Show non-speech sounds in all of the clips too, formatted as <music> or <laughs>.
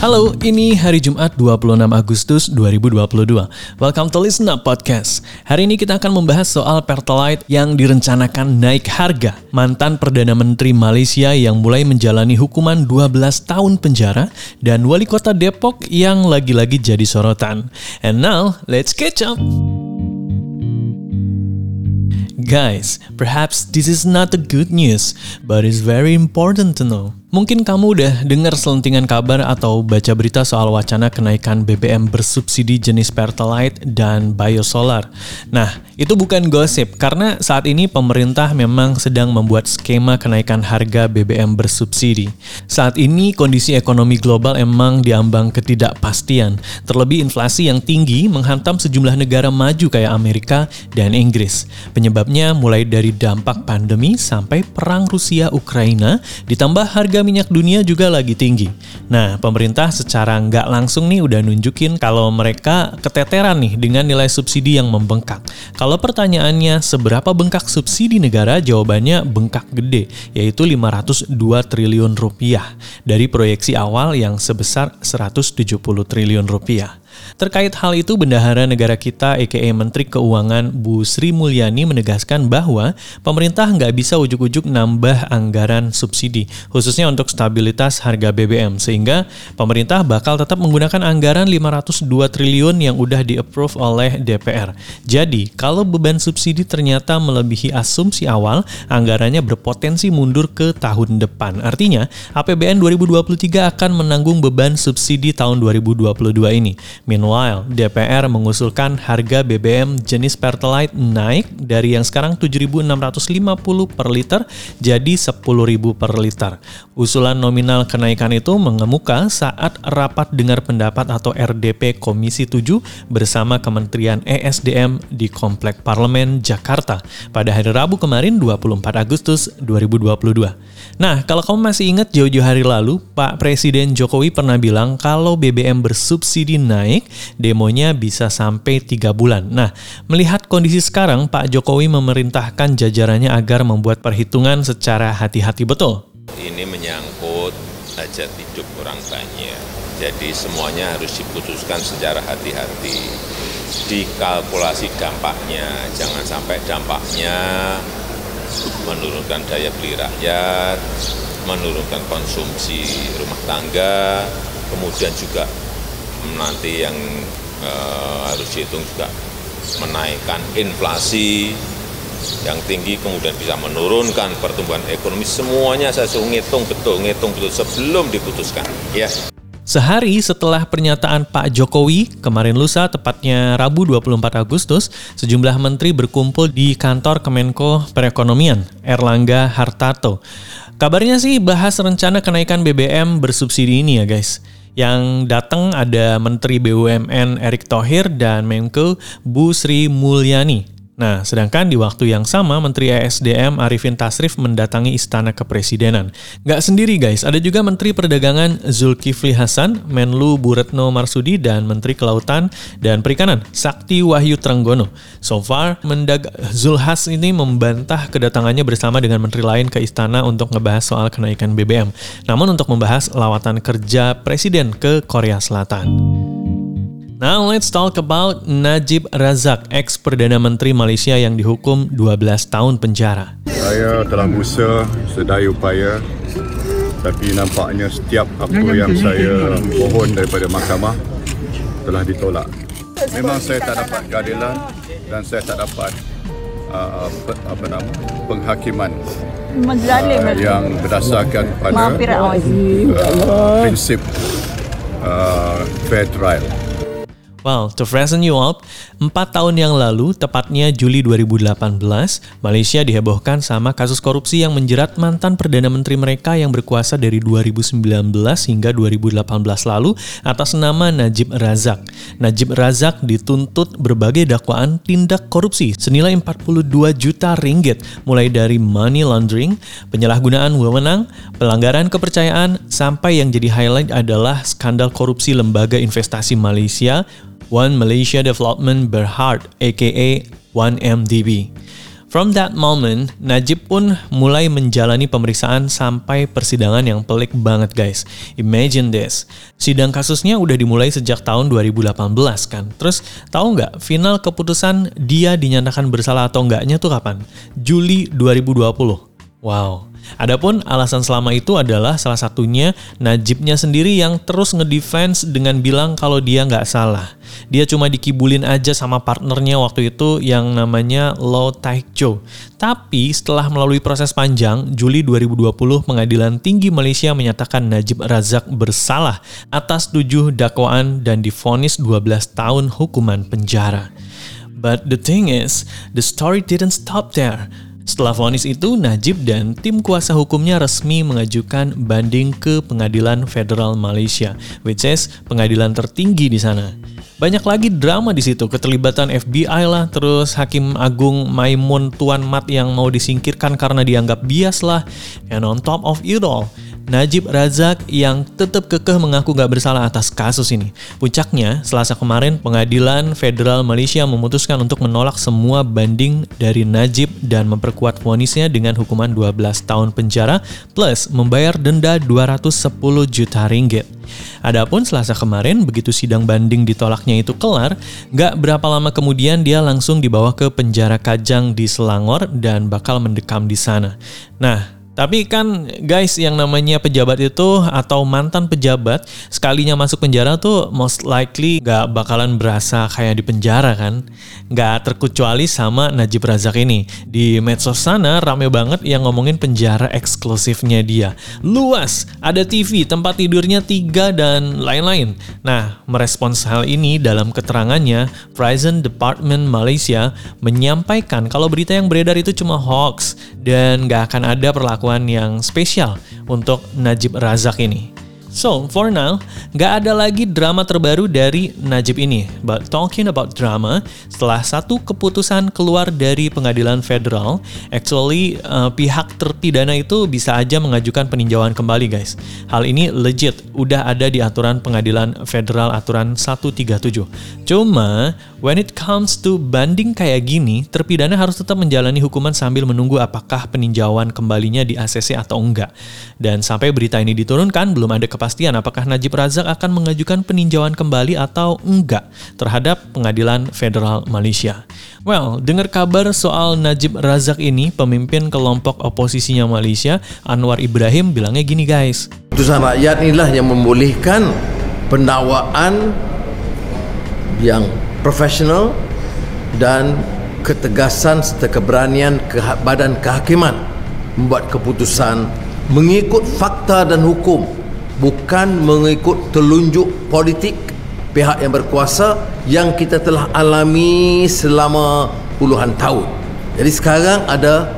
Halo, ini hari Jumat 26 Agustus 2022. Welcome to Listen Up Podcast. Hari ini kita akan membahas soal Pertalite yang direncanakan naik harga. Mantan Perdana Menteri Malaysia yang mulai menjalani hukuman 12 tahun penjara dan wali kota Depok yang lagi-lagi jadi sorotan. And now, let's catch up. Guys, perhaps this is not the good news, but it's very important to know. Mungkin kamu udah dengar selentingan kabar atau baca berita soal wacana kenaikan BBM bersubsidi jenis Pertalite dan Biosolar. Nah, itu bukan gosip karena saat ini pemerintah memang sedang membuat skema kenaikan harga BBM bersubsidi. Saat ini kondisi ekonomi global emang diambang ketidakpastian, terlebih inflasi yang tinggi menghantam sejumlah negara maju kayak Amerika dan Inggris. Penyebabnya mulai dari dampak pandemi sampai perang Rusia-Ukraina ditambah harga harga minyak dunia juga lagi tinggi. Nah, pemerintah secara nggak langsung nih udah nunjukin kalau mereka keteteran nih dengan nilai subsidi yang membengkak. Kalau pertanyaannya seberapa bengkak subsidi negara, jawabannya bengkak gede, yaitu 502 triliun rupiah dari proyeksi awal yang sebesar 170 triliun rupiah. Terkait hal itu, Bendahara Negara kita, a.k.a. Menteri Keuangan Bu Sri Mulyani menegaskan bahwa pemerintah nggak bisa ujuk-ujuk nambah anggaran subsidi, khususnya untuk stabilitas harga BBM, sehingga pemerintah bakal tetap menggunakan anggaran 502 triliun yang udah di-approve oleh DPR. Jadi, kalau beban subsidi ternyata melebihi asumsi awal, anggarannya berpotensi mundur ke tahun depan. Artinya, APBN 2023 akan menanggung beban subsidi tahun 2022 ini. Meanwhile, DPR mengusulkan harga BBM jenis Pertalite naik dari yang sekarang 7.650 per liter jadi 10.000 per liter. Usulan nominal kenaikan itu mengemuka saat rapat dengar pendapat atau RDP Komisi 7 bersama Kementerian ESDM di Komplek Parlemen Jakarta pada hari Rabu kemarin 24 Agustus 2022. Nah, kalau kamu masih ingat jauh-jauh hari lalu, Pak Presiden Jokowi pernah bilang kalau BBM bersubsidi naik naik, demonya bisa sampai tiga bulan. Nah, melihat kondisi sekarang, Pak Jokowi memerintahkan jajarannya agar membuat perhitungan secara hati-hati betul. Ini menyangkut hajat hidup orang banyak. Jadi semuanya harus diputuskan secara hati-hati. Dikalkulasi dampaknya, jangan sampai dampaknya menurunkan daya beli rakyat, menurunkan konsumsi rumah tangga, kemudian juga nanti yang uh, harus dihitung juga menaikkan inflasi yang tinggi kemudian bisa menurunkan pertumbuhan ekonomi. Semuanya saya suruh ngitung betul ngitung betul sebelum diputuskan. Ya. Sehari setelah pernyataan Pak Jokowi, kemarin lusa tepatnya Rabu 24 Agustus, sejumlah menteri berkumpul di kantor Kemenko Perekonomian, Erlangga Hartarto. Kabarnya sih bahas rencana kenaikan BBM bersubsidi ini ya guys. Yang datang ada Menteri BUMN Erick Thohir dan Menko Bu Sri Mulyani. Nah, sedangkan di waktu yang sama, Menteri ESDM Arifin Tasrif mendatangi Istana Kepresidenan. Nggak sendiri guys, ada juga Menteri Perdagangan Zulkifli Hasan, Menlu Buretno Marsudi, dan Menteri Kelautan dan Perikanan Sakti Wahyu Trenggono. So far, Mendag Zulhas ini membantah kedatangannya bersama dengan menteri lain ke Istana untuk ngebahas soal kenaikan BBM. Namun untuk membahas lawatan kerja Presiden ke Korea Selatan. Now let's talk about Najib Razak, ex Perdana Menteri Malaysia yang dihukum 12 tahun penjara. Saya telah berusaha sedaya upaya tapi nampaknya setiap apa yang saya mohon daripada mahkamah telah ditolak. Memang saya tak dapat keadilan dan saya tak dapat uh, apa nama penghakiman uh, yang berdasarkan pada uh, prinsip uh, fair trial. Wow, to freshen you up, 4 tahun yang lalu, tepatnya Juli 2018, Malaysia dihebohkan sama kasus korupsi yang menjerat mantan Perdana Menteri mereka yang berkuasa dari 2019 hingga 2018 lalu atas nama Najib Razak. Najib Razak dituntut berbagai dakwaan tindak korupsi senilai 42 juta ringgit, mulai dari money laundering, penyalahgunaan wewenang, pelanggaran kepercayaan, sampai yang jadi highlight adalah skandal korupsi lembaga investasi Malaysia One Malaysia Development Berhad aka 1MDB. From that moment, Najib pun mulai menjalani pemeriksaan sampai persidangan yang pelik banget guys. Imagine this. Sidang kasusnya udah dimulai sejak tahun 2018 kan. Terus tahu nggak final keputusan dia dinyatakan bersalah atau enggaknya tuh kapan? Juli 2020. Wow. Adapun alasan selama itu adalah salah satunya Najibnya sendiri yang terus ngedefense dengan bilang kalau dia nggak salah. Dia cuma dikibulin aja sama partnernya waktu itu yang namanya Lo Taekjo. Tapi setelah melalui proses panjang, Juli 2020 Pengadilan Tinggi Malaysia menyatakan Najib Razak bersalah atas tujuh dakwaan dan difonis 12 tahun hukuman penjara. But the thing is, the story didn't stop there. Setelah vonis itu, Najib dan tim kuasa hukumnya resmi mengajukan banding ke Pengadilan Federal Malaysia, which is pengadilan tertinggi di sana. Banyak lagi drama di situ, keterlibatan FBI lah, terus Hakim Agung Maimun Tuan Mat yang mau disingkirkan karena dianggap bias lah, and on top of it all, Najib Razak yang tetap kekeh mengaku gak bersalah atas kasus ini. Puncaknya, selasa kemarin pengadilan federal Malaysia memutuskan untuk menolak semua banding dari Najib dan memperkuat vonisnya dengan hukuman 12 tahun penjara plus membayar denda 210 juta ringgit. Adapun selasa kemarin, begitu sidang banding ditolaknya itu kelar, gak berapa lama kemudian dia langsung dibawa ke penjara Kajang di Selangor dan bakal mendekam di sana. Nah, tapi kan guys yang namanya pejabat itu atau mantan pejabat sekalinya masuk penjara tuh most likely gak bakalan berasa kayak di penjara kan. Gak terkecuali sama Najib Razak ini. Di medsos sana rame banget yang ngomongin penjara eksklusifnya dia. Luas, ada TV, tempat tidurnya tiga dan lain-lain. Nah, merespons hal ini dalam keterangannya, Prison Department Malaysia menyampaikan kalau berita yang beredar itu cuma hoax dan gak akan ada perlakuan perlakuan yang spesial untuk Najib Razak ini. So, for now, gak ada lagi drama terbaru dari Najib ini. But talking about drama, setelah satu keputusan keluar dari pengadilan federal, actually uh, pihak terpidana itu bisa aja mengajukan peninjauan kembali guys. Hal ini legit, udah ada di aturan pengadilan federal aturan 137. Cuma, when it comes to banding kayak gini, terpidana harus tetap menjalani hukuman sambil menunggu apakah peninjauan kembalinya di ACC atau enggak. Dan sampai berita ini diturunkan, belum ada kepastian apakah Najib Razak akan mengajukan peninjauan kembali atau enggak terhadap pengadilan federal Malaysia. Well, dengar kabar soal Najib Razak ini, pemimpin kelompok oposisinya Malaysia, Anwar Ibrahim bilangnya gini guys. Putusan rakyat inilah yang membolehkan pendakwaan yang profesional dan ketegasan serta keberanian ke badan kehakiman membuat keputusan mengikut fakta dan hukum bukan mengikut telunjuk politik pihak yang berkuasa yang kita telah alami selama puluhan tahun. Jadi sekarang ada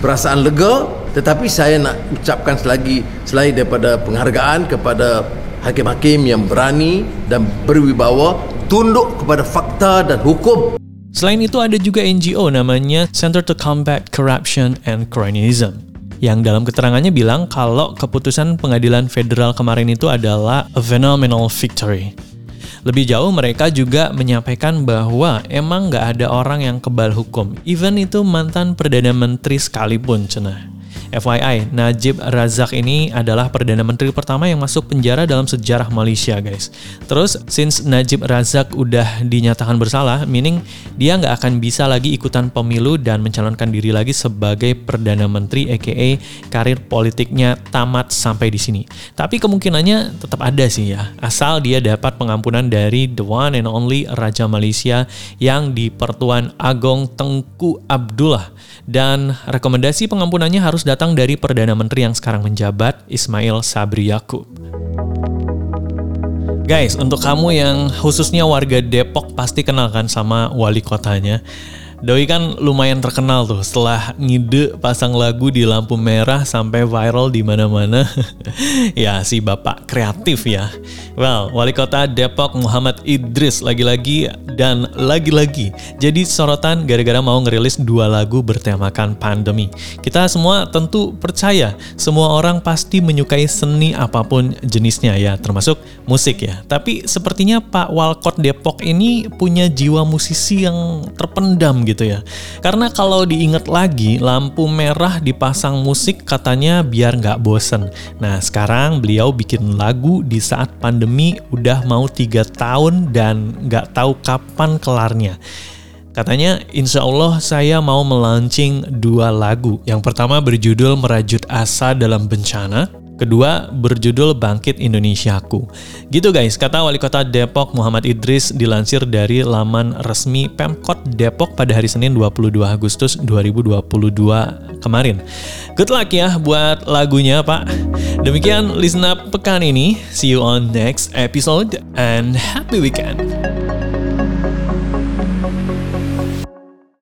perasaan lega tetapi saya nak ucapkan selagi selain daripada penghargaan kepada hakim-hakim yang berani dan berwibawa tunduk kepada fakta dan hukum. Selain itu ada juga NGO namanya Center to Combat Corruption and Cronyism yang dalam keterangannya bilang kalau keputusan pengadilan federal kemarin itu adalah a phenomenal victory. Lebih jauh mereka juga menyampaikan bahwa emang nggak ada orang yang kebal hukum, even itu mantan Perdana Menteri sekalipun, cenah. FYI, Najib Razak ini adalah Perdana Menteri pertama yang masuk penjara dalam sejarah Malaysia, guys. Terus, since Najib Razak udah dinyatakan bersalah, meaning dia nggak akan bisa lagi ikutan pemilu dan mencalonkan diri lagi sebagai Perdana Menteri, aka karir politiknya tamat sampai di sini. Tapi kemungkinannya tetap ada sih ya, asal dia dapat pengampunan dari the one and only Raja Malaysia yang di Pertuan Agong Tengku Abdullah. Dan rekomendasi pengampunannya harus datang datang dari Perdana Menteri yang sekarang menjabat, Ismail Sabri Yaakob. Guys, untuk kamu yang khususnya warga Depok pasti kenal kan sama wali kotanya. Doi kan lumayan terkenal tuh setelah ngide pasang lagu di lampu merah sampai viral di mana-mana. <laughs> ya si bapak kreatif ya. Well, wali kota Depok Muhammad Idris lagi-lagi dan lagi-lagi jadi sorotan gara-gara mau ngerilis dua lagu bertemakan pandemi. Kita semua tentu percaya semua orang pasti menyukai seni apa pun jenisnya ya, termasuk musik ya. Tapi sepertinya Pak Walkot Depok ini punya jiwa musisi yang terpendam gitu ya. Karena kalau diingat lagi, lampu merah dipasang musik katanya biar nggak bosen. Nah sekarang beliau bikin lagu di saat pandemi udah mau tiga tahun dan nggak tahu kapan kelarnya. Katanya, insya Allah saya mau melaunching dua lagu. Yang pertama berjudul Merajut Asa dalam Bencana. Kedua berjudul Bangkit Indonesiaku. Gitu guys, kata Wali Kota Depok Muhammad Idris dilansir dari laman resmi Pemkot Depok pada hari Senin 22 Agustus 2022 kemarin. Good luck ya buat lagunya Pak. Demikian listen up pekan ini. See you on next episode and happy weekend.